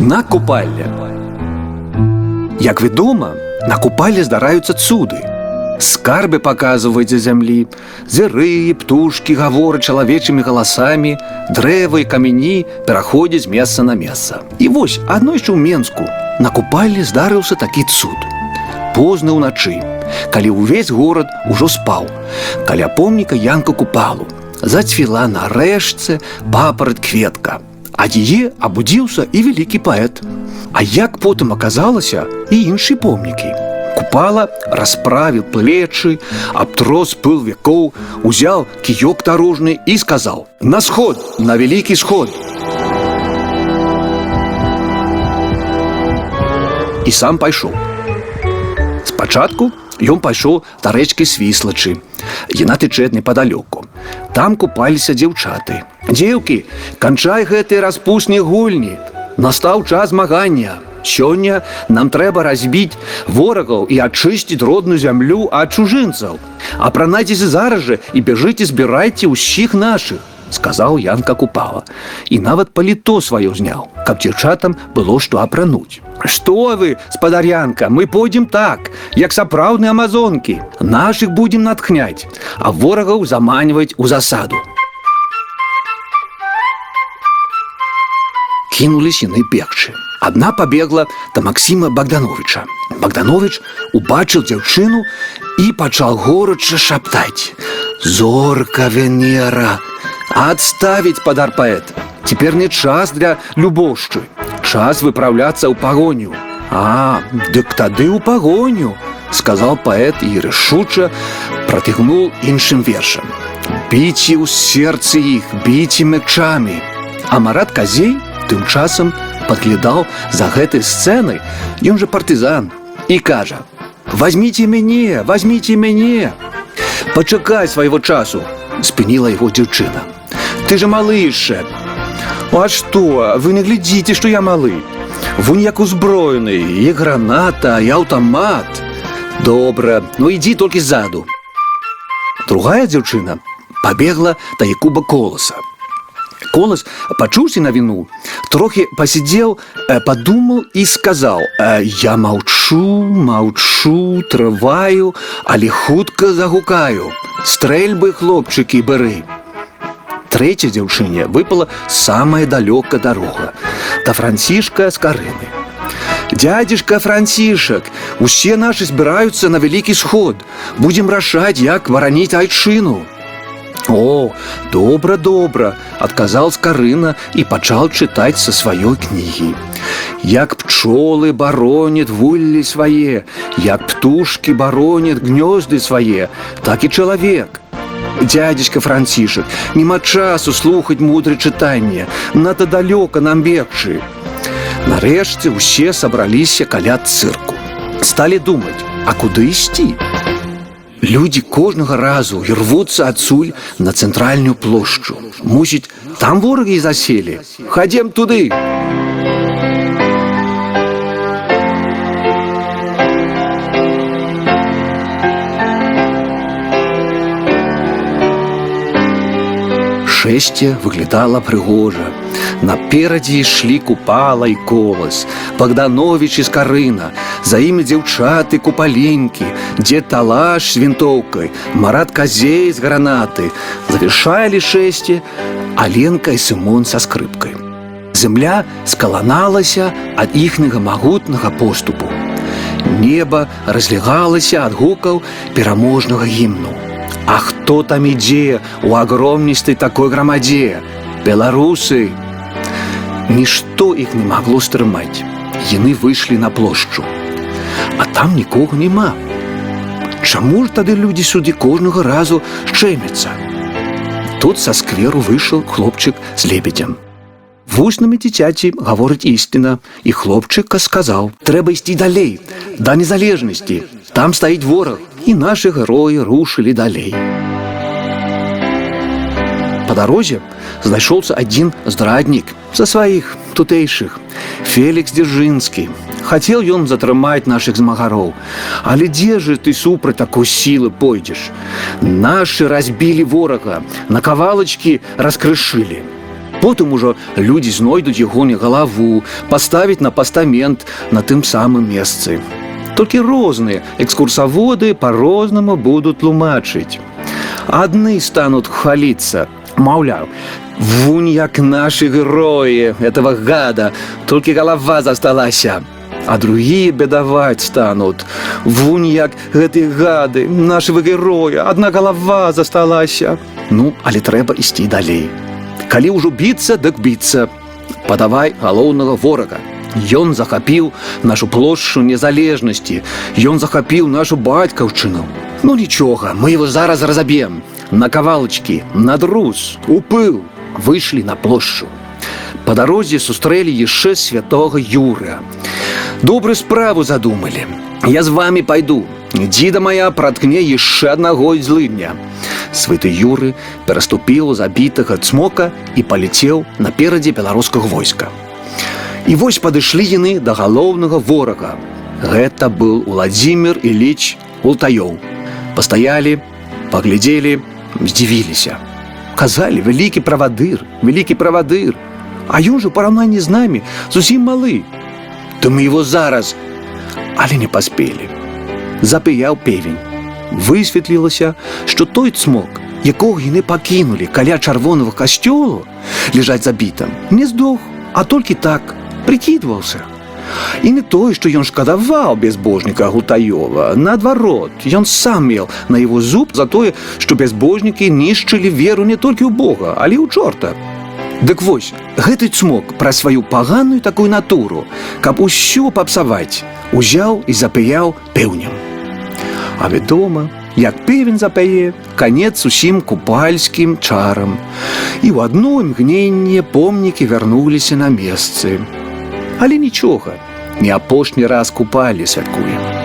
на купальне. Як вядома, на купале здараюцца цуды. Скарбы паказваюць за зямлі, зыры, птушкі гаворы чалавечымі галасамі, дрэвы і камяні пераходзяць месца на месца. І вось адной яшчэ ў Менску на купале здарыўся такі цуд. Позна ўначы, калі ўвесь горад ужо спаў, каля помніка Янка купалу, зацвіла на рэшце папарат кветка. Ад яе абудзіўся і вялікі паэт. А як потым аказалася і іншыя помнікі. Купала расправіў плечы, абтрос пыл вякоў, узяў кіёк дарожны і сказаў: « На сход, на вялікі сход. І сам пайшоў. Спачатку ён пайшоў да рэчкі свіслачы. Яна тычэ непадалёку. Там купаліся дзяўчаты. Дзеўкі, канчай гэтыя распусныя гульні. Настаў час змагання. Сёння нам трэба разбіць ворагаў і ачысціць родную зямлю ад чужынцаў. Апранайцеся зараз жа і бяжыце збірайце ўсіх нашых, сказаў Янка купала. І нават паліто сваё зняў, каб дзяўчатам было што апрануць. Што вы, спадарянка, мы пойдзем так, як сапраўдныя амазонкі. Нашых будзем натхняць, а ворагаў заманьваць у засаду. Кінулись яны бегчы. Адна пабегла да Максіма Богдановича. Богданович убачыў дзяўчыну і пачаў горача шаптаць: « Зорка Венера, адставіць падар паэт. Цяпер не час для любошчы. Час выпраўляцца ў пагоню. А, дык тады ў пагоню, сказал паэт і рашуча пратыгнуў іншым вершам. Біце ў сердце іх, біце мячамі. А марат казей тым часам падглядаў за гэтай сцэнай, ён жа партызан і кажа: « Возьмите мяне, возьмите мяне. Пачакай свайго часу, спыніла яго дзяўчына. Ты же малы яшчэ. А што, вы не глядзіце, што я малы. Вунь як узброены, і граната, і аўтамат. Добра, ну ідзі толькі ззаду. Другая дзяўчына пабегла да Якуба коласа. Колас пачуўся на віну, трохі пасядзеў, э, падумаў і сказаў: «Э, « Я маўчу, маўчу, трываю, але хутка загукаю. Стрэльбы хлопчыкі бяры. Трэця дзяўчыне выпала самая далёка дарога да францішка з карыны. Дядзішка францішак, усе нашы збіраюцца на вялікі сход. Будзем рашаць, як вараніць айчыну. О, добра, добра, адказаў скарына і пачаў чытаць са сваёй кнігі. Як пчолы баронят вуллі свае, як птушкі баронят гнёзды свае, так і чалавек. Дядзечка францішак, нема часу слухаць мудры чытанне, надта далёка нам бегчы. Нарэшце ўсе сабраліся каля цырку. Сталі думаць, а куды ісці? Людзі кожнага разу і рвуцца адсюль на цэнтральную плошчу. Мусіць, там ворагі заселі. Хадзем туды. Шэсце выглядала прыгожа. Наперадзе ішлі купала і колас, Богданович і скарына, за імі дзяўчаты купаленькі, дзе талаш з вінтоўкай, марат казей з гранаты, завішалі шэсце, Аленка і Сымон са скрыпкай. Зямля скаланалася ад іхняга магутнага поступу. Неба разлягалася ад гукаў пераможнага гімну. А хто там ідзе у агромністай такой грамадзе? Беларусы! Нішто іх не магло стрымаць. Яны выйшлі на плошчу. А там нікога няма. Чаму ж тады людзі сюды кожнага разу шчэмяцца? Тут са скверу выйшаў хлопчык з лебедзям. Вуснамі дзіцяці гаворыць ісціна, і хлопчыка сказаў: « Трэба ісці далей, да незалежнасці. Там стаіць вораг, і нашы героі рушылі далей. Па дарозе знайшоўся адзін здраднік са сваіх тутэйшых Фелікс дзяржынскі. Хацеў ён затрымаць нашых змагароў, але дзе же ты супраць такой сілы пойдзеш. Нашы разбілі ворага, на кавалачкі раскрышылі. Потым ужо людзі знойдуць ягоны галаву, паставіць на пастамент на тым самым месцы. Толькі розныя экскурсаводы па-рознаму будуць тлумачыць. Адны станут хваліцца, маўляў, вунь як нашы героі этого гада, толькі галава засталася. А другие бедаваць станут. Вунь як гэтыя гады, нашего героя, адна галава засталася. Ну, але трэба ісці далей. Калі ўжо біцца, дык біцца. Падавай галоўнага ворага. Ён захапіў нашу плошчу незалежнасці. Ён захапіў нашу бацькаўчыну. Ну нічога, мы его зараз разаб'ем. На кавалачкі, на друз, у пыл выйшлі на плошчу. Па дарозе сустрэлі яшчэ святого Юра. Добрую справу задумалі. Я з вами пайду. Дзіда моя праткне яшчэ аднаго злыдня. Святы Юры пераступіў забітага цмока і паляцеў наперадзе беларускага войска. І вось падышлі яны да галоўнага ворага. Гэта быў Уладзімир Іліч Ултаёў. Пастаялі, паглядзелі, здзівіліся. Казалі вялікі правадыр, вялікі правадыр. А ён жа у параўнанні з намі зусім малы. То мы его зараз, але не паспелі. Запыяў певень. Высветлілася, што той цмок, якога яны пакінулі каля чырвонага касцёлу, лежаць забітым, не здох, а толькі так прыкідваўся. І не тое, што ён шкадаваў безбожніка Гутаёва. Наадварот, ён сам меў на яго зуб за тое, што бязбожнікі нішчылі веру не толькі ў Бога, але ў чорта. Дык вось, гэты цмок пра сваю паганую такую натуру, каб усё папсаваць, узяў і запыяў пеўнем. А вядома, як певень запяе, канец усім купальскім чарам. І ў адно імгненне помнікі вярнуліся на месцы. Але нічога, не апошні раз купалі святкуем.